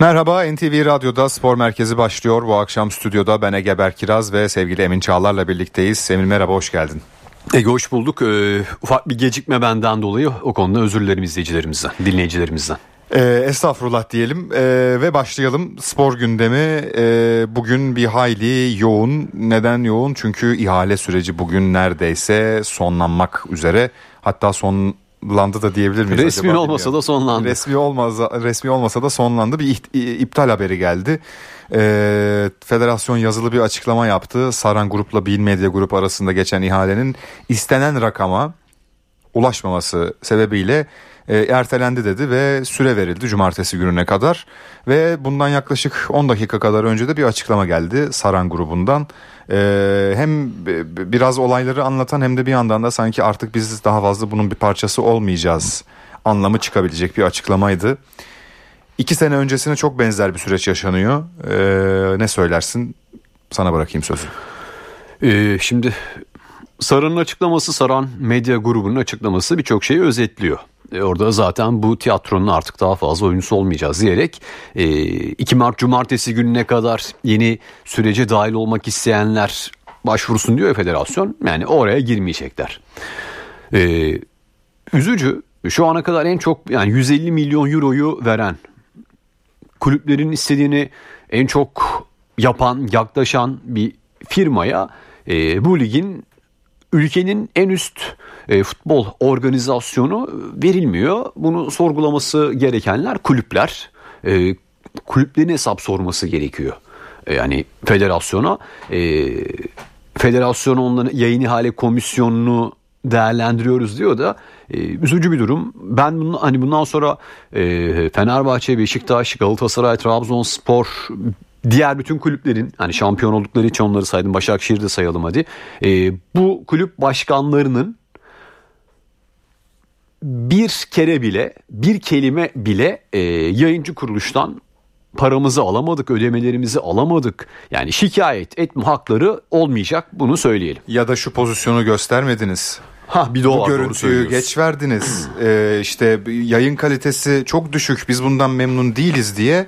Merhaba NTV Radyo'da Spor Merkezi başlıyor. Bu akşam stüdyoda ben Ege Berkiraz ve sevgili Emin Çağlar'la birlikteyiz. Emin merhaba hoş geldin. Ege hoş bulduk. Ee, ufak bir gecikme benden dolayı o konuda özür dilerim izleyicilerimizden, dinleyicilerimizden. Ee, estağfurullah diyelim ee, ve başlayalım spor gündemi ee, bugün bir hayli yoğun neden yoğun çünkü ihale süreci bugün neredeyse sonlanmak üzere hatta son sonlandı da diyebilir miyiz? Resmi acaba olmasa bilmiyorum. da sonlandı. Resmi olmasa resmi olmasa da sonlandı. Bir iptal haberi geldi. Ee, federasyon yazılı bir açıklama yaptı. Saran Grup'la Bin Medya Grup arasında geçen ihalenin istenen rakama ulaşmaması sebebiyle e, ertelendi dedi ve süre verildi cumartesi gününe kadar ve bundan yaklaşık 10 dakika kadar önce de bir açıklama geldi Saran grubundan. E, hem biraz olayları anlatan hem de bir yandan da sanki artık biz daha fazla bunun bir parçası olmayacağız anlamı çıkabilecek bir açıklamaydı. İki sene öncesine çok benzer bir süreç yaşanıyor. E, ne söylersin? Sana bırakayım sözü. Ee, şimdi Saran'ın açıklaması, Saran Medya grubunun açıklaması birçok şeyi özetliyor. E, orada zaten bu tiyatronun artık daha fazla oyuncusu olmayacağız diyerek e, 2 Mart Cumartesi gününe kadar yeni sürece dahil olmak isteyenler başvursun diyor federasyon. Yani oraya girmeyecekler. E, üzücü şu ana kadar en çok yani 150 milyon euroyu veren kulüplerin istediğini en çok yapan yaklaşan bir firmaya e, bu ligin ülkenin en üst e, futbol organizasyonu verilmiyor. Bunu sorgulaması gerekenler kulüpler. E, kulüplerin hesap sorması gerekiyor. E, yani federasyona e, federasyon onların yayın ihale komisyonunu değerlendiriyoruz diyor da e, üzücü bir durum. Ben bunu hani bundan sonra e, Fenerbahçe, Beşiktaş, Galatasaray, Trabzonspor diğer bütün kulüplerin hani şampiyon oldukları için onları saydım Başakşehir'de sayalım hadi. E, bu kulüp başkanlarının bir kere bile bir kelime bile e, yayıncı kuruluştan paramızı alamadık, ödemelerimizi alamadık. Yani şikayet etme hakları olmayacak bunu söyleyelim. Ya da şu pozisyonu göstermediniz. Ha bir de o Bu var, görüntüyü geç verdiniz. ee, işte yayın kalitesi çok düşük biz bundan memnun değiliz diye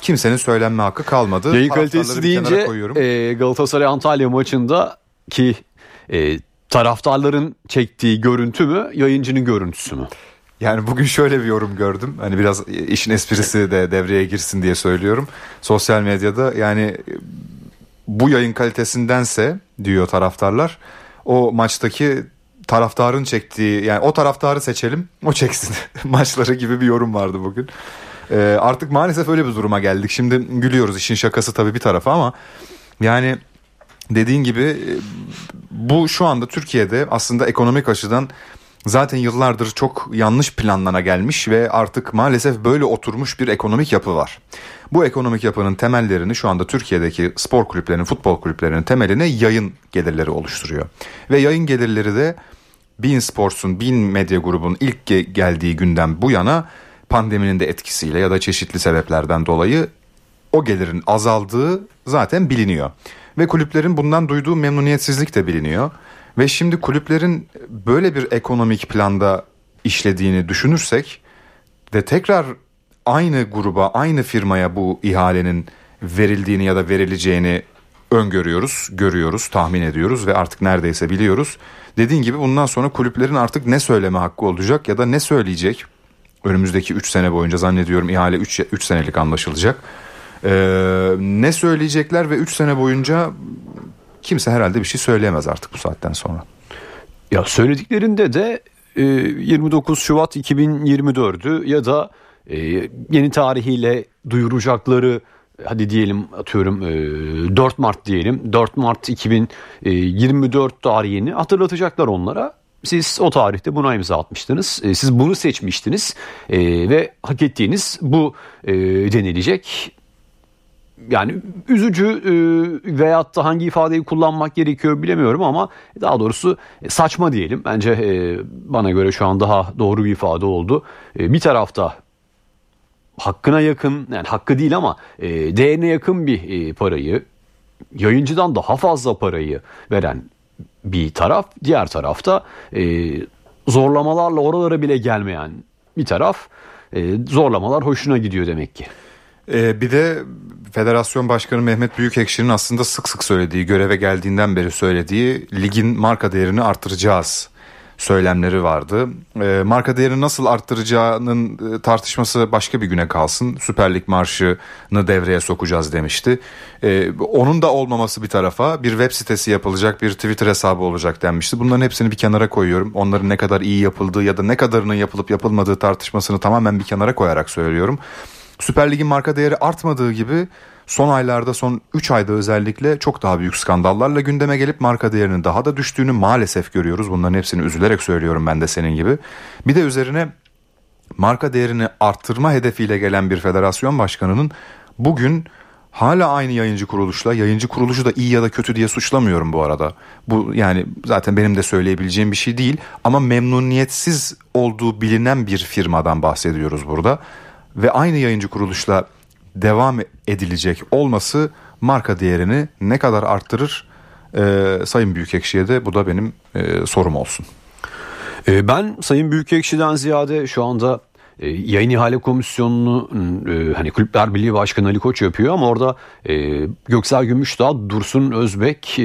kimsenin söylenme hakkı kalmadı. Yayın kalitesi deyince e, Galatasaray Antalya maçında ki e, taraftarların çektiği görüntü mü yayıncının görüntüsü mü? Yani bugün şöyle bir yorum gördüm. Hani biraz işin esprisi de devreye girsin diye söylüyorum. Sosyal medyada yani bu yayın kalitesindense diyor taraftarlar o maçtaki taraftarın çektiği yani o taraftarı seçelim o çeksin maçları gibi bir yorum vardı bugün. Ee, artık maalesef öyle bir duruma geldik. Şimdi gülüyoruz işin şakası tabii bir tarafa ama yani dediğin gibi e, bu şu anda Türkiye'de aslında ekonomik açıdan zaten yıllardır çok yanlış planlana gelmiş ve artık maalesef böyle oturmuş bir ekonomik yapı var. Bu ekonomik yapının temellerini şu anda Türkiye'deki spor kulüplerinin, futbol kulüplerinin temeline yayın gelirleri oluşturuyor. Ve yayın gelirleri de Bein Sports'un, Bein Medya grubunun ilk geldiği günden bu yana pandeminin de etkisiyle ya da çeşitli sebeplerden dolayı o gelirin azaldığı zaten biliniyor. Ve kulüplerin bundan duyduğu memnuniyetsizlik de biliniyor. Ve şimdi kulüplerin böyle bir ekonomik planda işlediğini düşünürsek ve tekrar aynı gruba, aynı firmaya bu ihalenin verildiğini ya da verileceğini öngörüyoruz, görüyoruz, tahmin ediyoruz ve artık neredeyse biliyoruz. Dediğin gibi bundan sonra kulüplerin artık ne söyleme hakkı olacak ya da ne söyleyecek önümüzdeki 3 sene boyunca zannediyorum ihale 3 3 senelik anlaşılacak. Ee, ne söyleyecekler ve 3 sene boyunca kimse herhalde bir şey söyleyemez artık bu saatten sonra. Ya söylediklerinde de 29 e, Şubat 2024'ü ya da e, yeni tarihiyle duyuracakları hadi diyelim atıyorum 4 e, Mart diyelim 4 Mart 2024 tarihini hatırlatacaklar onlara siz o tarihte buna imza atmıştınız. E, siz bunu seçmiştiniz e, ve hak ettiğiniz bu e, denilecek. Yani üzücü e, veyahut da hangi ifadeyi kullanmak gerekiyor bilemiyorum ama daha doğrusu e, saçma diyelim. Bence e, bana göre şu an daha doğru bir ifade oldu. Bir tarafta hakkına yakın yani hakkı değil ama değerine yakın bir parayı yayıncıdan daha fazla parayı veren bir taraf. Diğer tarafta e, zorlamalarla oralara bile gelmeyen bir taraf. E, zorlamalar hoşuna gidiyor demek ki. Ee, bir de Federasyon Başkanı Mehmet Büyükekşi'nin aslında sık sık söylediği, göreve geldiğinden beri söylediği ligin marka değerini artıracağız söylemleri vardı. E, marka değerini nasıl arttıracağının e, tartışması başka bir güne kalsın. Süper Lig marşını devreye sokacağız demişti. E, onun da olmaması bir tarafa bir web sitesi yapılacak, bir Twitter hesabı olacak denmişti. Bunların hepsini bir kenara koyuyorum. Onların ne kadar iyi yapıldığı ya da ne kadarının yapılıp yapılmadığı tartışmasını tamamen bir kenara koyarak söylüyorum. Süper Lig'in marka değeri artmadığı gibi son aylarda son 3 ayda özellikle çok daha büyük skandallarla gündeme gelip marka değerinin daha da düştüğünü maalesef görüyoruz. Bunların hepsini üzülerek söylüyorum ben de senin gibi. Bir de üzerine marka değerini arttırma hedefiyle gelen bir federasyon başkanının bugün hala aynı yayıncı kuruluşla yayıncı kuruluşu da iyi ya da kötü diye suçlamıyorum bu arada. Bu yani zaten benim de söyleyebileceğim bir şey değil ama memnuniyetsiz olduğu bilinen bir firmadan bahsediyoruz burada ve aynı yayıncı kuruluşla devam edilecek olması marka değerini ne kadar arttırır e, Sayın Büyükekşi'ye de bu da benim e, sorum olsun. E, ben Sayın Büyükekşi'den ziyade şu anda e, yayın ihale komisyonunu e, hani Kulüpler Birliği Başkanı Ali Koç yapıyor ama orada e, Göksel Gümüşdağ, Dursun Özbek,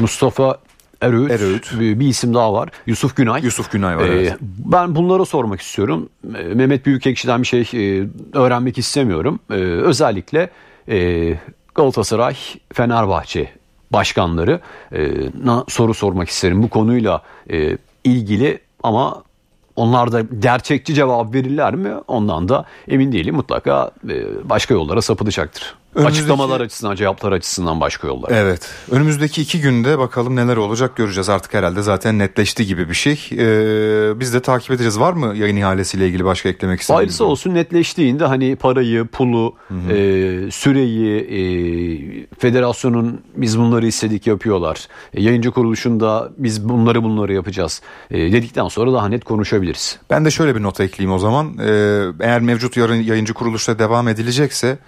Mustafa Eröğüt, Eröğüt. Bir, bir isim daha var. Yusuf Günay. Yusuf Günay var. Ee, evet. Ben bunlara sormak istiyorum. Ee, Mehmet Büyükekşi'den bir şey e, öğrenmek istemiyorum. Ee, özellikle e, Galatasaray, Fenerbahçe başkanları e, soru sormak isterim bu konuyla ilgili ama onlar da gerçekçi cevap verirler mi? Ondan da emin değilim. Mutlaka başka yollara sapılacaktır. Önümüzdeki... Açıklamalar açısından, cevaplar açısından başka yollar. Evet. Önümüzdeki iki günde bakalım neler olacak göreceğiz. Artık herhalde zaten netleşti gibi bir şey. Ee, biz de takip edeceğiz. Var mı yayın ihalesiyle ilgili başka eklemek istediğiniz? Ayrısı olsun netleştiğinde hani parayı, pulu, e, süreyi, e, federasyonun biz bunları istedik yapıyorlar. E, yayıncı kuruluşunda biz bunları bunları yapacağız e, dedikten sonra daha net konuşabiliriz. Ben de şöyle bir not ekleyeyim o zaman. Ee, eğer mevcut yarın yayıncı kuruluşla devam edilecekse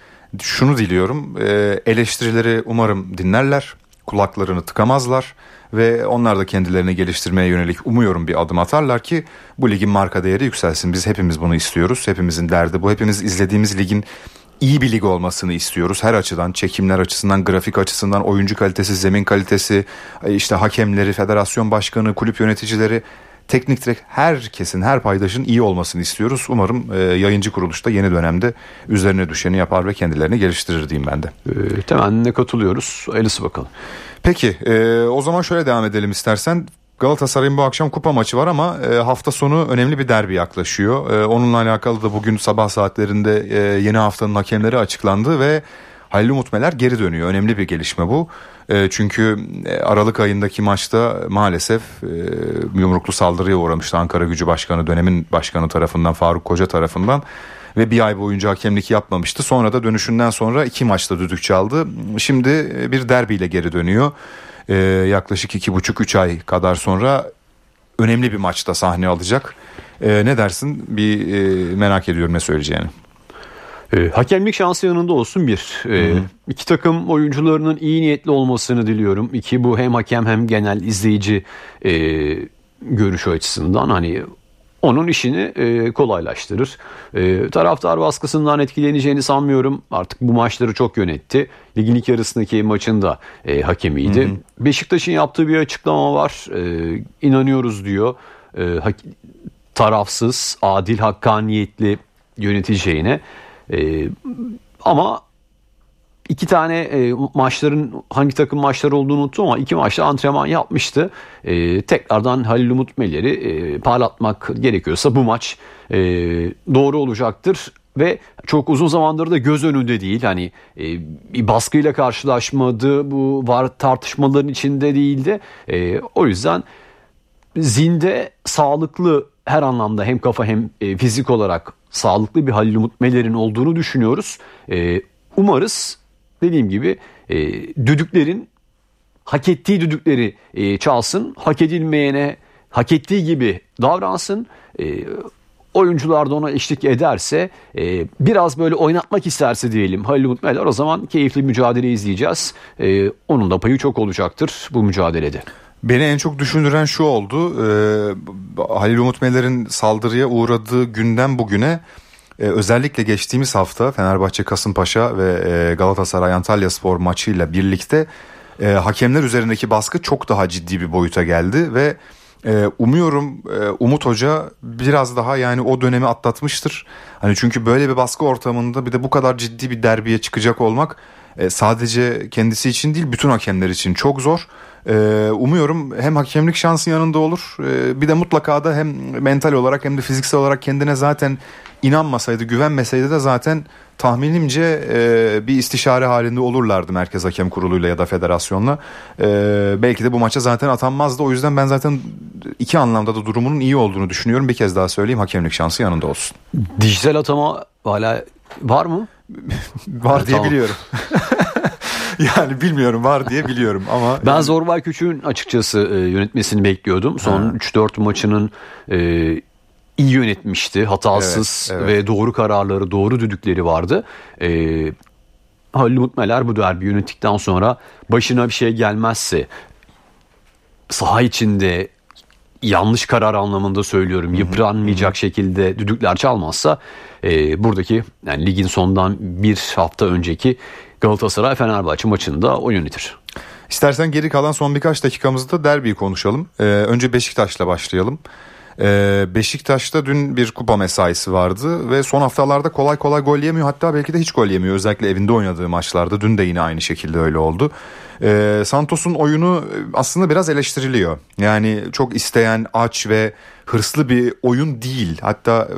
şunu diliyorum e, eleştirileri umarım dinlerler kulaklarını tıkamazlar ve onlar da kendilerini geliştirmeye yönelik umuyorum bir adım atarlar ki bu ligin marka değeri yükselsin. Biz hepimiz bunu istiyoruz. Hepimizin derdi bu. Hepimiz izlediğimiz ligin iyi bir lig olmasını istiyoruz. Her açıdan, çekimler açısından, grafik açısından, oyuncu kalitesi, zemin kalitesi, e, işte hakemleri, federasyon başkanı, kulüp yöneticileri teknik direkt herkesin, her paydaşın iyi olmasını istiyoruz. Umarım e, yayıncı kuruluşta yeni dönemde üzerine düşeni yapar ve kendilerini geliştirir diyeyim ben de. E, temennine katılıyoruz. Hayırlısı bakalım. Peki e, o zaman şöyle devam edelim istersen. Galatasaray'ın bu akşam kupa maçı var ama e, hafta sonu önemli bir derbi yaklaşıyor. E, onunla alakalı da bugün sabah saatlerinde e, yeni haftanın hakemleri açıklandı ve Halil Umut Meler geri dönüyor. Önemli bir gelişme bu. E, çünkü e, Aralık ayındaki maçta maalesef e, yumruklu saldırıya uğramıştı Ankara Gücü Başkanı dönemin başkanı tarafından Faruk Koca tarafından ve bir ay boyunca hakemlik yapmamıştı. Sonra da dönüşünden sonra iki maçta düdük çaldı. Şimdi bir derbiyle geri dönüyor. yaklaşık iki buçuk üç ay kadar sonra önemli bir maçta sahne alacak. ne dersin? Bir merak ediyorum ne söyleyeceğini. E, hakemlik şansı yanında olsun bir. E, iki takım oyuncularının iyi niyetli olmasını diliyorum. İki bu hem hakem hem genel izleyici e, görüşü açısından hani onun işini e, kolaylaştırır. E, taraftar baskısından etkileneceğini sanmıyorum. Artık bu maçları çok yönetti. Ligin ilk yarısındaki maçın da e, hakemiydi. Hı hı. Beşiktaş'ın yaptığı bir açıklama var. E, inanıyoruz diyor. E, tarafsız, adil, hakkaniyetli yöneteceğine. E, ama iki tane e, maçların hangi takım maçları olduğunu unuttum ama iki maçta antrenman yapmıştı. E, tekrardan Halil Umut Meler'i e, parlatmak gerekiyorsa bu maç e, doğru olacaktır ve çok uzun zamandır da göz önünde değil. Hani e, bir baskıyla karşılaşmadı. Bu var tartışmaların içinde değildi. E, o yüzden zinde sağlıklı her anlamda hem kafa hem e, fizik olarak sağlıklı bir Halil Umut Meler'in olduğunu düşünüyoruz. E, umarız dediğim gibi e, düdüklerin hak ettiği düdükleri e, çalsın. Hak edilmeyene hak ettiği gibi davransın. E, oyuncular da ona eşlik ederse e, biraz böyle oynatmak isterse diyelim Halil Umut Meler o zaman keyifli mücadele izleyeceğiz. E, onun da payı çok olacaktır bu mücadelede. Beni en çok düşündüren şu oldu. E, Halil Umut Meler'in saldırıya uğradığı günden bugüne e, özellikle geçtiğimiz hafta Fenerbahçe Kasımpaşa ve e, Galatasaray Antalya Spor maçıyla birlikte e, hakemler üzerindeki baskı çok daha ciddi bir boyuta geldi ve e, umuyorum e, Umut Hoca biraz daha yani o dönemi atlatmıştır. Hani çünkü böyle bir baskı ortamında bir de bu kadar ciddi bir derbiye çıkacak olmak e, sadece kendisi için değil bütün hakemler için çok zor. E, umuyorum hem hakemlik şansı yanında olur e, bir de mutlaka da hem mental olarak hem de fiziksel olarak kendine zaten inanmasaydı güvenmeseydi de zaten tahminimce bir istişare halinde olurlardı Merkez Hakem Kurulu'yla ya da federasyonla. Belki de bu maça zaten atanmazdı. O yüzden ben zaten iki anlamda da durumunun iyi olduğunu düşünüyorum. Bir kez daha söyleyeyim hakemlik şansı yanında olsun. Dijital atama hala var mı? var diye tamam. biliyorum. yani bilmiyorum var diye biliyorum ama. Ben yani... Zorbay Küçük'ün açıkçası e, yönetmesini bekliyordum. Son 3-4 maçının e, iyi yönetmişti. Hatasız evet, evet. ve doğru kararları, doğru düdükleri vardı. Ee, Halil Mutmeler bu derbi yönettikten sonra başına bir şey gelmezse saha içinde yanlış karar anlamında söylüyorum yıpranmayacak şekilde düdükler çalmazsa e, buradaki yani ligin sondan bir hafta önceki Galatasaray Fenerbahçe maçında o yönetir. İstersen geri kalan son birkaç dakikamızda derbiyi konuşalım. Ee, önce Beşiktaş'la başlayalım. Ee, Beşiktaş'ta dün bir kupa mesaisi vardı ve son haftalarda kolay kolay gol yemiyor. Hatta belki de hiç gol yemiyor. Özellikle evinde oynadığı maçlarda. Dün de yine aynı şekilde öyle oldu. Ee, Santos'un oyunu aslında biraz eleştiriliyor. Yani çok isteyen, aç ve hırslı bir oyun değil. Hatta e,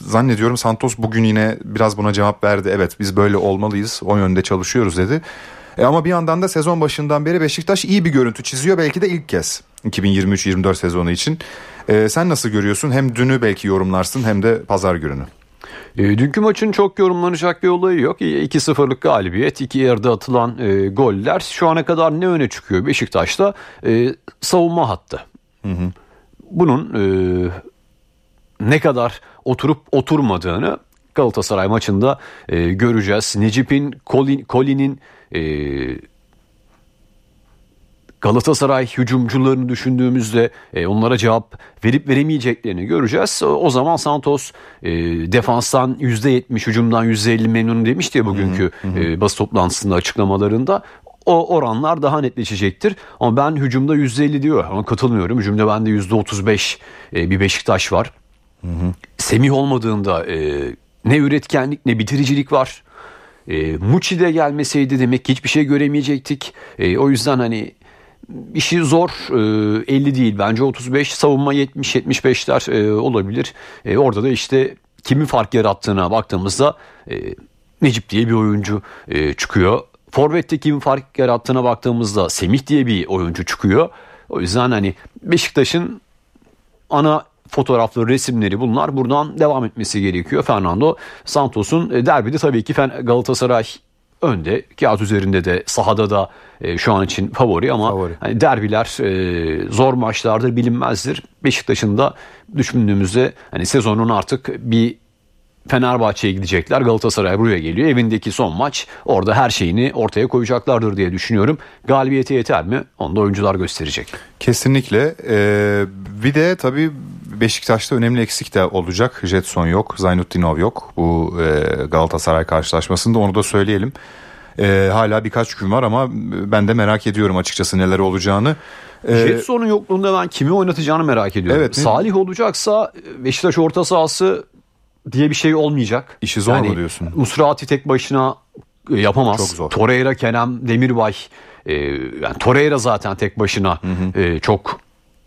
zannediyorum Santos bugün yine biraz buna cevap verdi. Evet biz böyle olmalıyız. O yönde çalışıyoruz dedi. E ama bir yandan da sezon başından beri Beşiktaş iyi bir görüntü çiziyor. Belki de ilk kez 2023-24 sezonu için. E, sen nasıl görüyorsun? Hem dünü belki yorumlarsın hem de pazar gününü. E, dünkü maçın çok yorumlanacak bir olayı yok. 2-0'lık galibiyet, iki yarıda atılan e, goller şu ana kadar ne öne çıkıyor Beşiktaş'ta? E, savunma hattı. Hı hı. Bunun e, ne kadar oturup oturmadığını Galatasaray maçında e, göreceğiz. Necip'in, Colin'in e, Galatasaray hücumcularını düşündüğümüzde e, onlara cevap verip veremeyeceklerini göreceğiz. O, o zaman Santos e, defanstan %70 hücumdan %50 memnun demişti ya bugünkü hı hı. E, basın toplantısında açıklamalarında o oranlar daha netleşecektir. Ama ben hücumda %50 diyor ama katılmıyorum. Hücumda bende %35 e, bir Beşiktaş var. Hı hı. Semih olmadığında e, ne üretkenlik ne bitiricilik var. E, Muçi de gelmeseydi demek ki hiçbir şey göremeyecektik. E, o yüzden hani işi zor e, 50 değil bence 35 savunma 70-75'ler e, olabilir. E, orada da işte kimin fark yarattığına baktığımızda e, Necip diye bir oyuncu e, çıkıyor. Forvet'te kimin fark yarattığına baktığımızda Semih diye bir oyuncu çıkıyor. O yüzden hani Beşiktaş'ın ana fotoğrafları, resimleri bunlar buradan devam etmesi gerekiyor. Fernando Santos'un e, derbide tabii ki Galatasaray önde. Kağıt üzerinde de sahada da e, şu an için favori ama favori. Hani derbiler e, zor maçlardır bilinmezdir. Beşiktaş'ın da düşündüğümüzde hani sezonun artık bir Fenerbahçe'ye gidecekler. Galatasaray buraya geliyor. Evindeki son maç. Orada her şeyini ortaya koyacaklardır diye düşünüyorum. Galibiyete yeter mi? Onu da oyuncular gösterecek. Kesinlikle. Ee, bir de tabii Beşiktaş'ta önemli eksik de olacak. Jetson yok, Zaynutdinov yok bu e, Galatasaray karşılaşmasında onu da söyleyelim. E, hala birkaç gün var ama ben de merak ediyorum açıkçası neler olacağını. E, Jetson'un yokluğunda ben kimi oynatacağını merak ediyorum. Evet, Salih olacaksa Beşiktaş orta sahası diye bir şey olmayacak. İşi zor yani, mu diyorsun? Musrati tek başına e, yapamaz. Çok zor. Torreira, Kenan, Demirbay e, yani Torreira zaten tek başına hı hı. E, çok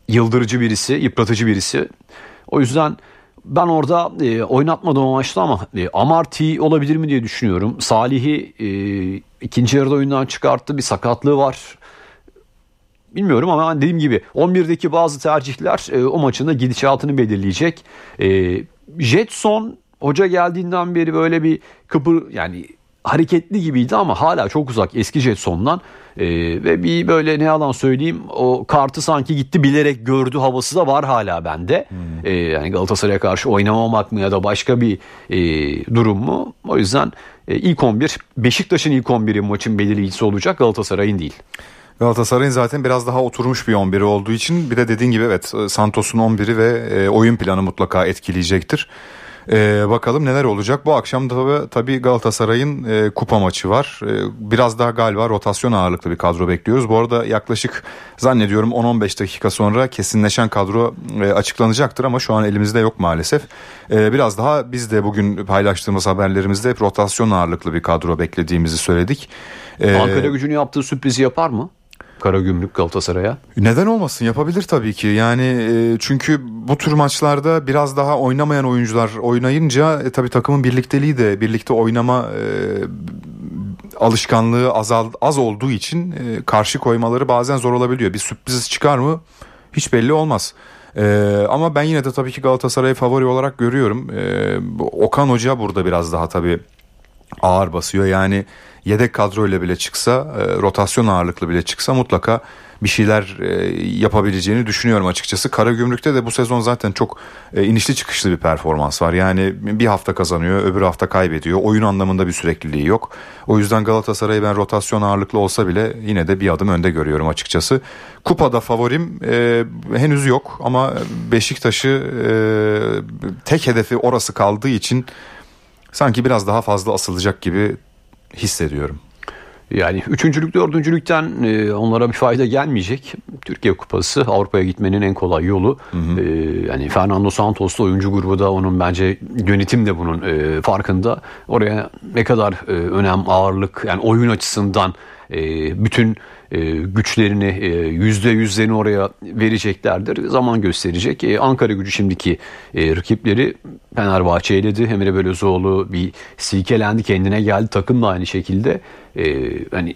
yıldırıcı birisi, yıpratıcı birisi. O yüzden ben orada e, oynatmadım amaçlı ama e, Amarty olabilir mi diye düşünüyorum. Salih'i e, ikinci yarıda oyundan çıkarttı. Bir sakatlığı var. Bilmiyorum ama dediğim gibi 11'deki bazı tercihler e, o maçın da gidişatını belirleyecek. E, Jetson hoca geldiğinden beri böyle bir kıpır yani hareketli gibiydi ama hala çok uzak eski Jetson'dan. Ee, ve bir böyle ne yalan söyleyeyim o kartı sanki gitti bilerek gördü havası da var hala bende. Hmm. Ee, yani Galatasaray'a karşı oynamamak mı ya da başka bir e, durum mu? O yüzden e, ilk 11 Beşiktaş'ın ilk 11'i maçın belirleyicisi olacak Galatasaray'ın değil. Galatasaray'ın zaten biraz daha oturmuş bir 11'i olduğu için bir de dediğin gibi evet Santos'un 11'i ve e, oyun planı mutlaka etkileyecektir. Ee, bakalım neler olacak. Bu akşam da tabii Galatasaray'ın e, kupa maçı var. E, biraz daha galiba rotasyon ağırlıklı bir kadro bekliyoruz. Bu arada yaklaşık zannediyorum 10-15 dakika sonra kesinleşen kadro e, açıklanacaktır ama şu an elimizde yok maalesef. E, biraz daha biz de bugün paylaştığımız haberlerimizde hep rotasyon ağırlıklı bir kadro beklediğimizi söyledik. E, Ankara gücünü yaptığı sürprizi yapar mı? Karagümrük Galatasaray'a? Neden olmasın yapabilir tabii ki yani e, çünkü bu tür maçlarda biraz daha oynamayan oyuncular oynayınca e, tabii takımın birlikteliği de birlikte oynama e, alışkanlığı azal, az olduğu için e, karşı koymaları bazen zor olabiliyor. Bir sürpriz çıkar mı hiç belli olmaz. Ee, ama ben yine de tabii ki Galatasaray'ı favori olarak görüyorum. Ee, Okan Hoca burada biraz daha tabii ağır basıyor. Yani yedek kadroyla bile çıksa, e, rotasyon ağırlıklı bile çıksa mutlaka bir şeyler e, yapabileceğini düşünüyorum açıkçası. Karagümrük'te de bu sezon zaten çok e, inişli çıkışlı bir performans var. Yani bir hafta kazanıyor, öbür hafta kaybediyor. Oyun anlamında bir sürekliliği yok. O yüzden Galatasaray'ı ben rotasyon ağırlıklı olsa bile yine de bir adım önde görüyorum açıkçası. Kupada favorim e, henüz yok ama Beşiktaş'ı e, tek hedefi orası kaldığı için sanki biraz daha fazla asılacak gibi hissediyorum. Yani üçüncülük, dördüncülükten e, onlara bir fayda gelmeyecek. Türkiye Kupası Avrupa'ya gitmenin en kolay yolu. Hı hı. E, yani Fernando Santos'ta oyuncu grubu da onun bence yönetim de bunun e, farkında. Oraya ne kadar e, önem, ağırlık yani oyun açısından bütün e, güçlerini e, yüzde yüzlerini oraya vereceklerdir. Zaman gösterecek. E, Ankara gücü şimdiki rakipleri Fenerbahçe eledi. Emre Belözoğlu bir silkelendi kendine geldi. Takım da aynı şekilde. Hani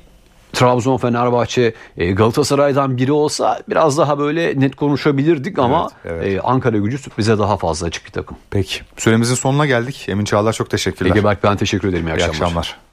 Trabzon, Fenerbahçe, Galatasaray'dan biri olsa biraz daha böyle net konuşabilirdik ama evet, evet. Ankara gücü bize daha fazla açık bir takım. Peki. Süremizin sonuna geldik. Emin Çağlar çok teşekkürler. Ege Berk ben teşekkür ederim. İyi, İyi akşamlar. akşamlar.